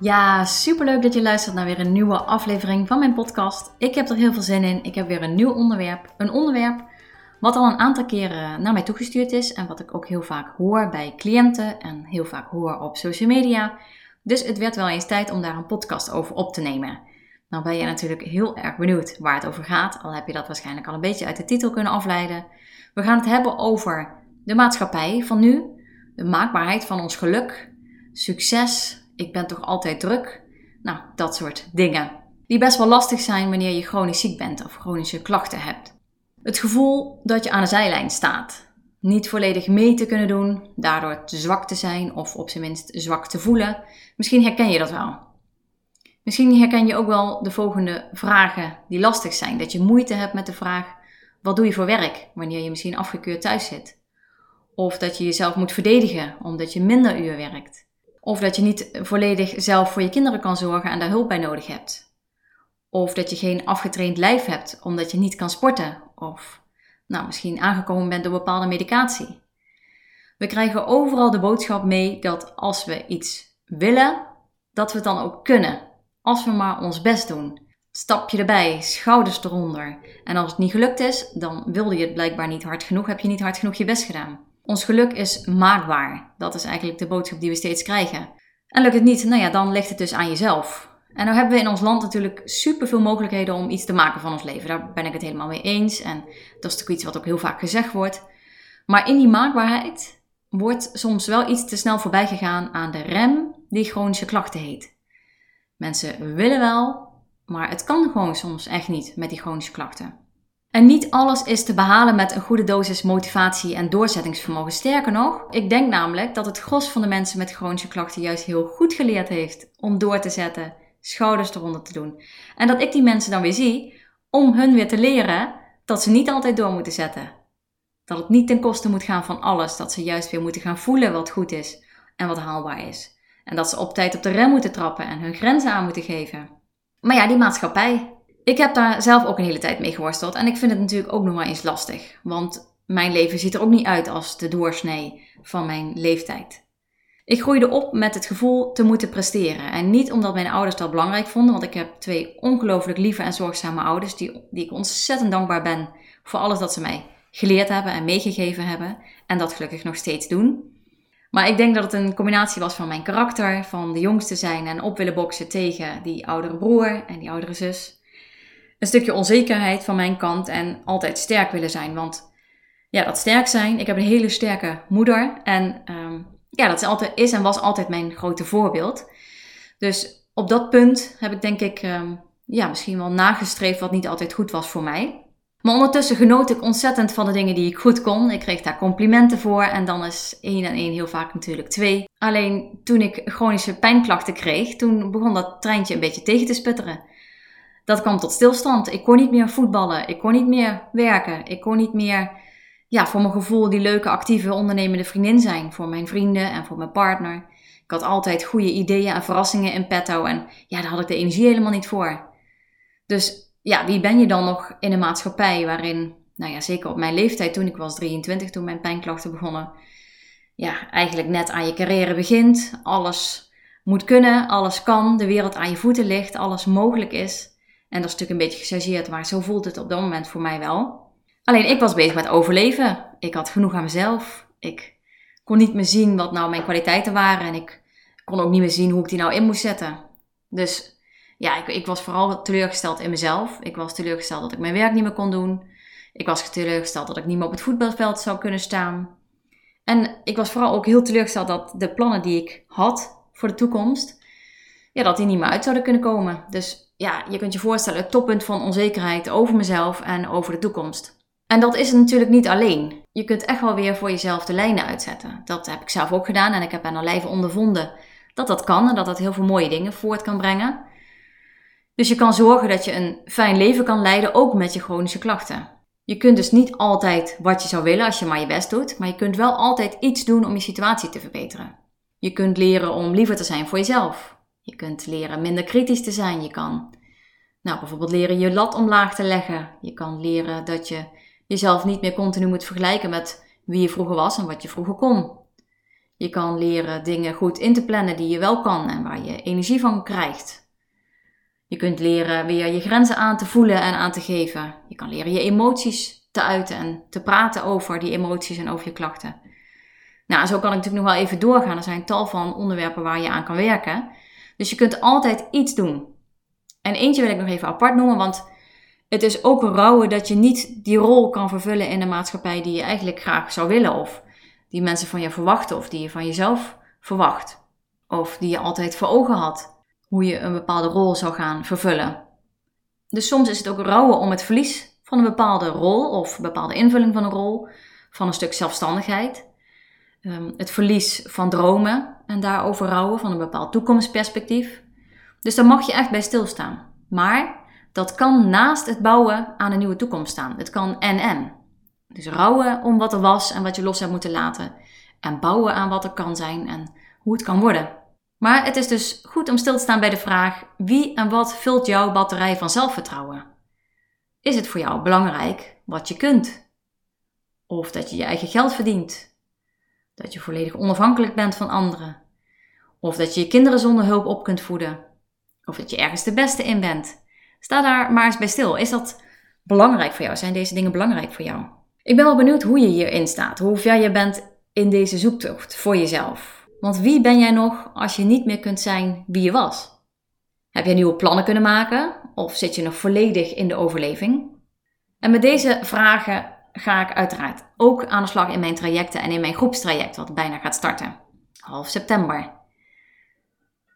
Ja, superleuk dat je luistert naar weer een nieuwe aflevering van mijn podcast. Ik heb er heel veel zin in. Ik heb weer een nieuw onderwerp. Een onderwerp wat al een aantal keren naar mij toegestuurd is en wat ik ook heel vaak hoor bij cliënten en heel vaak hoor op social media. Dus het werd wel eens tijd om daar een podcast over op te nemen. Nou ben je natuurlijk heel erg benieuwd waar het over gaat, al heb je dat waarschijnlijk al een beetje uit de titel kunnen afleiden. We gaan het hebben over de maatschappij van nu, de maakbaarheid van ons geluk, succes, ik ben toch altijd druk. Nou, dat soort dingen. Die best wel lastig zijn wanneer je chronisch ziek bent of chronische klachten hebt. Het gevoel dat je aan de zijlijn staat. Niet volledig mee te kunnen doen, daardoor te zwak te zijn of op zijn minst zwak te voelen. Misschien herken je dat wel. Misschien herken je ook wel de volgende vragen die lastig zijn. Dat je moeite hebt met de vraag: wat doe je voor werk wanneer je misschien afgekeurd thuis zit? Of dat je jezelf moet verdedigen omdat je minder uur werkt. Of dat je niet volledig zelf voor je kinderen kan zorgen en daar hulp bij nodig hebt. Of dat je geen afgetraind lijf hebt omdat je niet kan sporten. Of nou, misschien aangekomen bent door bepaalde medicatie. We krijgen overal de boodschap mee dat als we iets willen, dat we het dan ook kunnen. Als we maar ons best doen. Stapje erbij, schouders eronder. En als het niet gelukt is, dan wilde je het blijkbaar niet hard genoeg, heb je niet hard genoeg je best gedaan. Ons geluk is maakbaar. Dat is eigenlijk de boodschap die we steeds krijgen. En lukt het niet, nou ja, dan ligt het dus aan jezelf. En nou hebben we in ons land natuurlijk superveel mogelijkheden om iets te maken van ons leven. Daar ben ik het helemaal mee eens. En dat is natuurlijk iets wat ook heel vaak gezegd wordt. Maar in die maakbaarheid wordt soms wel iets te snel voorbij gegaan aan de rem die chronische klachten heet. Mensen willen wel, maar het kan gewoon soms echt niet met die chronische klachten. En niet alles is te behalen met een goede dosis motivatie en doorzettingsvermogen. Sterker nog, ik denk namelijk dat het gros van de mensen met chronische klachten juist heel goed geleerd heeft om door te zetten, schouders eronder te doen. En dat ik die mensen dan weer zie om hun weer te leren dat ze niet altijd door moeten zetten. Dat het niet ten koste moet gaan van alles, dat ze juist weer moeten gaan voelen wat goed is en wat haalbaar is. En dat ze op tijd op de rem moeten trappen en hun grenzen aan moeten geven. Maar ja, die maatschappij, ik heb daar zelf ook een hele tijd mee geworsteld en ik vind het natuurlijk ook nog maar eens lastig. Want mijn leven ziet er ook niet uit als de doorsnee van mijn leeftijd. Ik groeide op met het gevoel te moeten presteren. En niet omdat mijn ouders dat belangrijk vonden, want ik heb twee ongelooflijk lieve en zorgzame ouders, die, die ik ontzettend dankbaar ben voor alles dat ze mij geleerd hebben en meegegeven hebben. En dat gelukkig nog steeds doen. Maar ik denk dat het een combinatie was van mijn karakter, van de jongste zijn en op willen boksen tegen die oudere broer en die oudere zus een stukje onzekerheid van mijn kant en altijd sterk willen zijn. Want ja, dat sterk zijn, ik heb een hele sterke moeder en ehm, ja, dat is, altijd, is en was altijd mijn grote voorbeeld. Dus op dat punt heb ik denk ik um, ja, misschien wel nagestreefd wat niet altijd goed was voor mij. Maar ondertussen genoot ik ontzettend van de dingen die ik goed kon. Ik kreeg daar complimenten voor en dan is één en één heel vaak natuurlijk twee. Alleen toen ik chronische pijnklachten kreeg, toen begon dat treintje een beetje tegen te sputteren dat kwam tot stilstand. Ik kon niet meer voetballen. Ik kon niet meer werken. Ik kon niet meer, ja, voor mijn gevoel die leuke, actieve, ondernemende vriendin zijn. Voor mijn vrienden en voor mijn partner. Ik had altijd goede ideeën en verrassingen in petto. En ja, daar had ik de energie helemaal niet voor. Dus ja, wie ben je dan nog in een maatschappij waarin, nou ja, zeker op mijn leeftijd, toen ik was 23, toen mijn pijnklachten begonnen. Ja, eigenlijk net aan je carrière begint. Alles moet kunnen, alles kan, de wereld aan je voeten ligt, alles mogelijk is. En dat is natuurlijk een beetje gechargeerd, maar zo voelt het op dat moment voor mij wel. Alleen ik was bezig met overleven. Ik had genoeg aan mezelf. Ik kon niet meer zien wat nou mijn kwaliteiten waren. En ik kon ook niet meer zien hoe ik die nou in moest zetten. Dus ja, ik, ik was vooral teleurgesteld in mezelf. Ik was teleurgesteld dat ik mijn werk niet meer kon doen. Ik was teleurgesteld dat ik niet meer op het voetbalveld zou kunnen staan. En ik was vooral ook heel teleurgesteld dat de plannen die ik had voor de toekomst, ja, dat die niet meer uit zouden kunnen komen. Dus ja, je kunt je voorstellen, het toppunt van onzekerheid over mezelf en over de toekomst. En dat is natuurlijk niet alleen. Je kunt echt wel weer voor jezelf de lijnen uitzetten. Dat heb ik zelf ook gedaan en ik heb aan lijve ondervonden dat dat kan en dat dat heel veel mooie dingen voort kan brengen. Dus je kan zorgen dat je een fijn leven kan leiden, ook met je chronische klachten. Je kunt dus niet altijd wat je zou willen als je maar je best doet, maar je kunt wel altijd iets doen om je situatie te verbeteren. Je kunt leren om liever te zijn voor jezelf. Je kunt leren minder kritisch te zijn. Je kan nou, bijvoorbeeld leren je lat omlaag te leggen. Je kan leren dat je jezelf niet meer continu moet vergelijken met wie je vroeger was en wat je vroeger kon. Je kan leren dingen goed in te plannen die je wel kan en waar je energie van krijgt. Je kunt leren weer je grenzen aan te voelen en aan te geven. Je kan leren je emoties te uiten en te praten over die emoties en over je klachten. Nou, zo kan ik natuurlijk nog wel even doorgaan. Er zijn tal van onderwerpen waar je aan kan werken. Dus je kunt altijd iets doen. En eentje wil ik nog even apart noemen, want het is ook rouwen dat je niet die rol kan vervullen in de maatschappij die je eigenlijk graag zou willen. Of die mensen van je verwachten, of die je van jezelf verwacht. Of die je altijd voor ogen had. Hoe je een bepaalde rol zou gaan vervullen. Dus soms is het ook rouwen om het verlies van een bepaalde rol of een bepaalde invulling van een rol, van een stuk zelfstandigheid. Ehm, het verlies van dromen en daarover rouwen, van een bepaald toekomstperspectief. Dus daar mag je echt bij stilstaan. Maar dat kan naast het bouwen aan een nieuwe toekomst staan. Het kan en-en. Dus rouwen om wat er was en wat je los hebt moeten laten. En bouwen aan wat er kan zijn en hoe het kan worden. Maar het is dus goed om stil te staan bij de vraag: wie en wat vult jouw batterij van zelfvertrouwen? Is het voor jou belangrijk wat je kunt? Of dat je je eigen geld verdient? Dat je volledig onafhankelijk bent van anderen? Of dat je je kinderen zonder hulp op kunt voeden? Of dat je ergens de beste in bent. Sta daar maar eens bij stil. Is dat belangrijk voor jou? Zijn deze dingen belangrijk voor jou? Ik ben wel benieuwd hoe je hierin staat. Hoe ver je bent in deze zoektocht voor jezelf. Want wie ben jij nog als je niet meer kunt zijn wie je was? Heb je nieuwe plannen kunnen maken? Of zit je nog volledig in de overleving? En met deze vragen ga ik uiteraard ook aan de slag in mijn trajecten en in mijn groepstraject, wat bijna gaat starten. Half september.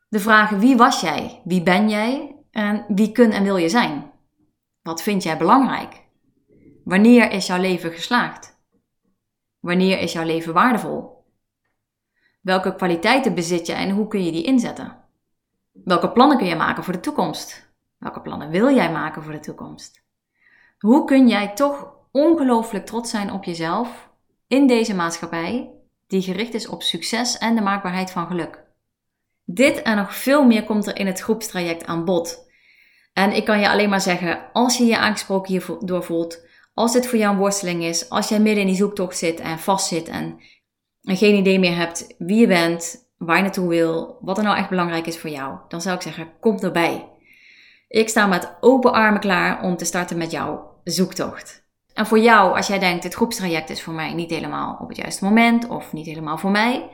De vragen wie was jij, wie ben jij en wie kun en wil je zijn? Wat vind jij belangrijk? Wanneer is jouw leven geslaagd? Wanneer is jouw leven waardevol? Welke kwaliteiten bezit je en hoe kun je die inzetten? Welke plannen kun je maken voor de toekomst? Welke plannen wil jij maken voor de toekomst? Hoe kun jij toch ongelooflijk trots zijn op jezelf in deze maatschappij die gericht is op succes en de maakbaarheid van geluk? Dit en nog veel meer komt er in het groepstraject aan bod. En ik kan je alleen maar zeggen, als je je aangesproken hierdoor voelt, als dit voor jou een worsteling is, als jij midden in die zoektocht zit en vastzit en, en geen idee meer hebt wie je bent, waar je naartoe wil, wat er nou echt belangrijk is voor jou, dan zou ik zeggen, kom erbij. Ik sta met open armen klaar om te starten met jouw zoektocht. En voor jou, als jij denkt, het groepstraject is voor mij niet helemaal op het juiste moment of niet helemaal voor mij,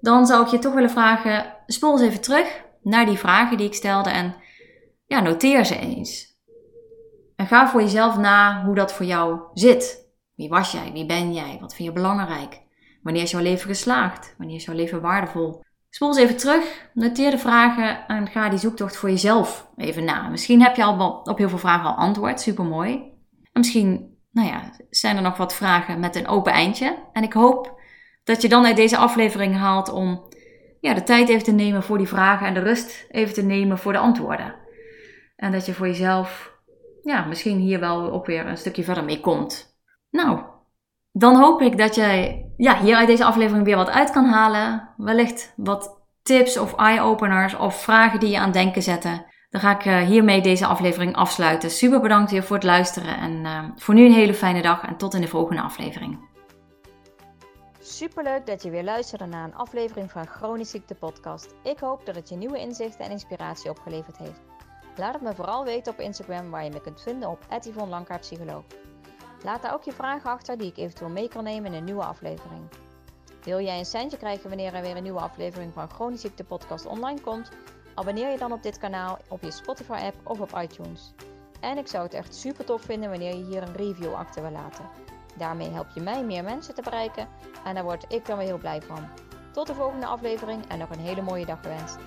dan zou ik je toch willen vragen, spoel eens even terug naar die vragen die ik stelde en ja, noteer ze eens. En ga voor jezelf na hoe dat voor jou zit. Wie was jij? Wie ben jij? Wat vind je belangrijk? Wanneer is jouw leven geslaagd? Wanneer is jouw leven waardevol? Spoel eens even terug, noteer de vragen en ga die zoektocht voor jezelf even na. Misschien heb je al op heel veel vragen al antwoord, supermooi. En misschien nou ja, zijn er nog wat vragen met een open eindje. En ik hoop dat je dan uit deze aflevering haalt om ja, de tijd even te nemen voor die vragen en de rust even te nemen voor de antwoorden. En dat je voor jezelf ja, misschien hier wel ook weer een stukje verder mee komt. Nou, dan hoop ik dat jij ja, hier uit deze aflevering weer wat uit kan halen. Wellicht wat tips of eye-openers of vragen die je aan denken zetten. Dan ga ik eh, hiermee deze aflevering afsluiten. Super bedankt weer voor het luisteren en uh, voor nu een hele fijne dag en tot in de volgende aflevering. Superleuk dat je weer luisterde naar een aflevering van Chronisch Ziekte Podcast. Ik hoop dat het je nieuwe inzichten en inspiratie opgeleverd heeft. Laat het me vooral weten op Instagram waar je me kunt vinden op Yvonne. Laat daar ook je vragen achter die ik eventueel mee kan nemen in een nieuwe aflevering. Wil jij een centje krijgen wanneer er weer een nieuwe aflevering van Chronisch Ziekte Podcast online komt? Abonneer je dan op dit kanaal op je Spotify app of op iTunes. En ik zou het echt super tof vinden wanneer je hier een review achter wil laten. Daarmee help je mij meer mensen te bereiken en daar word ik dan weer heel blij van. Tot de volgende aflevering en nog een hele mooie dag gewenst.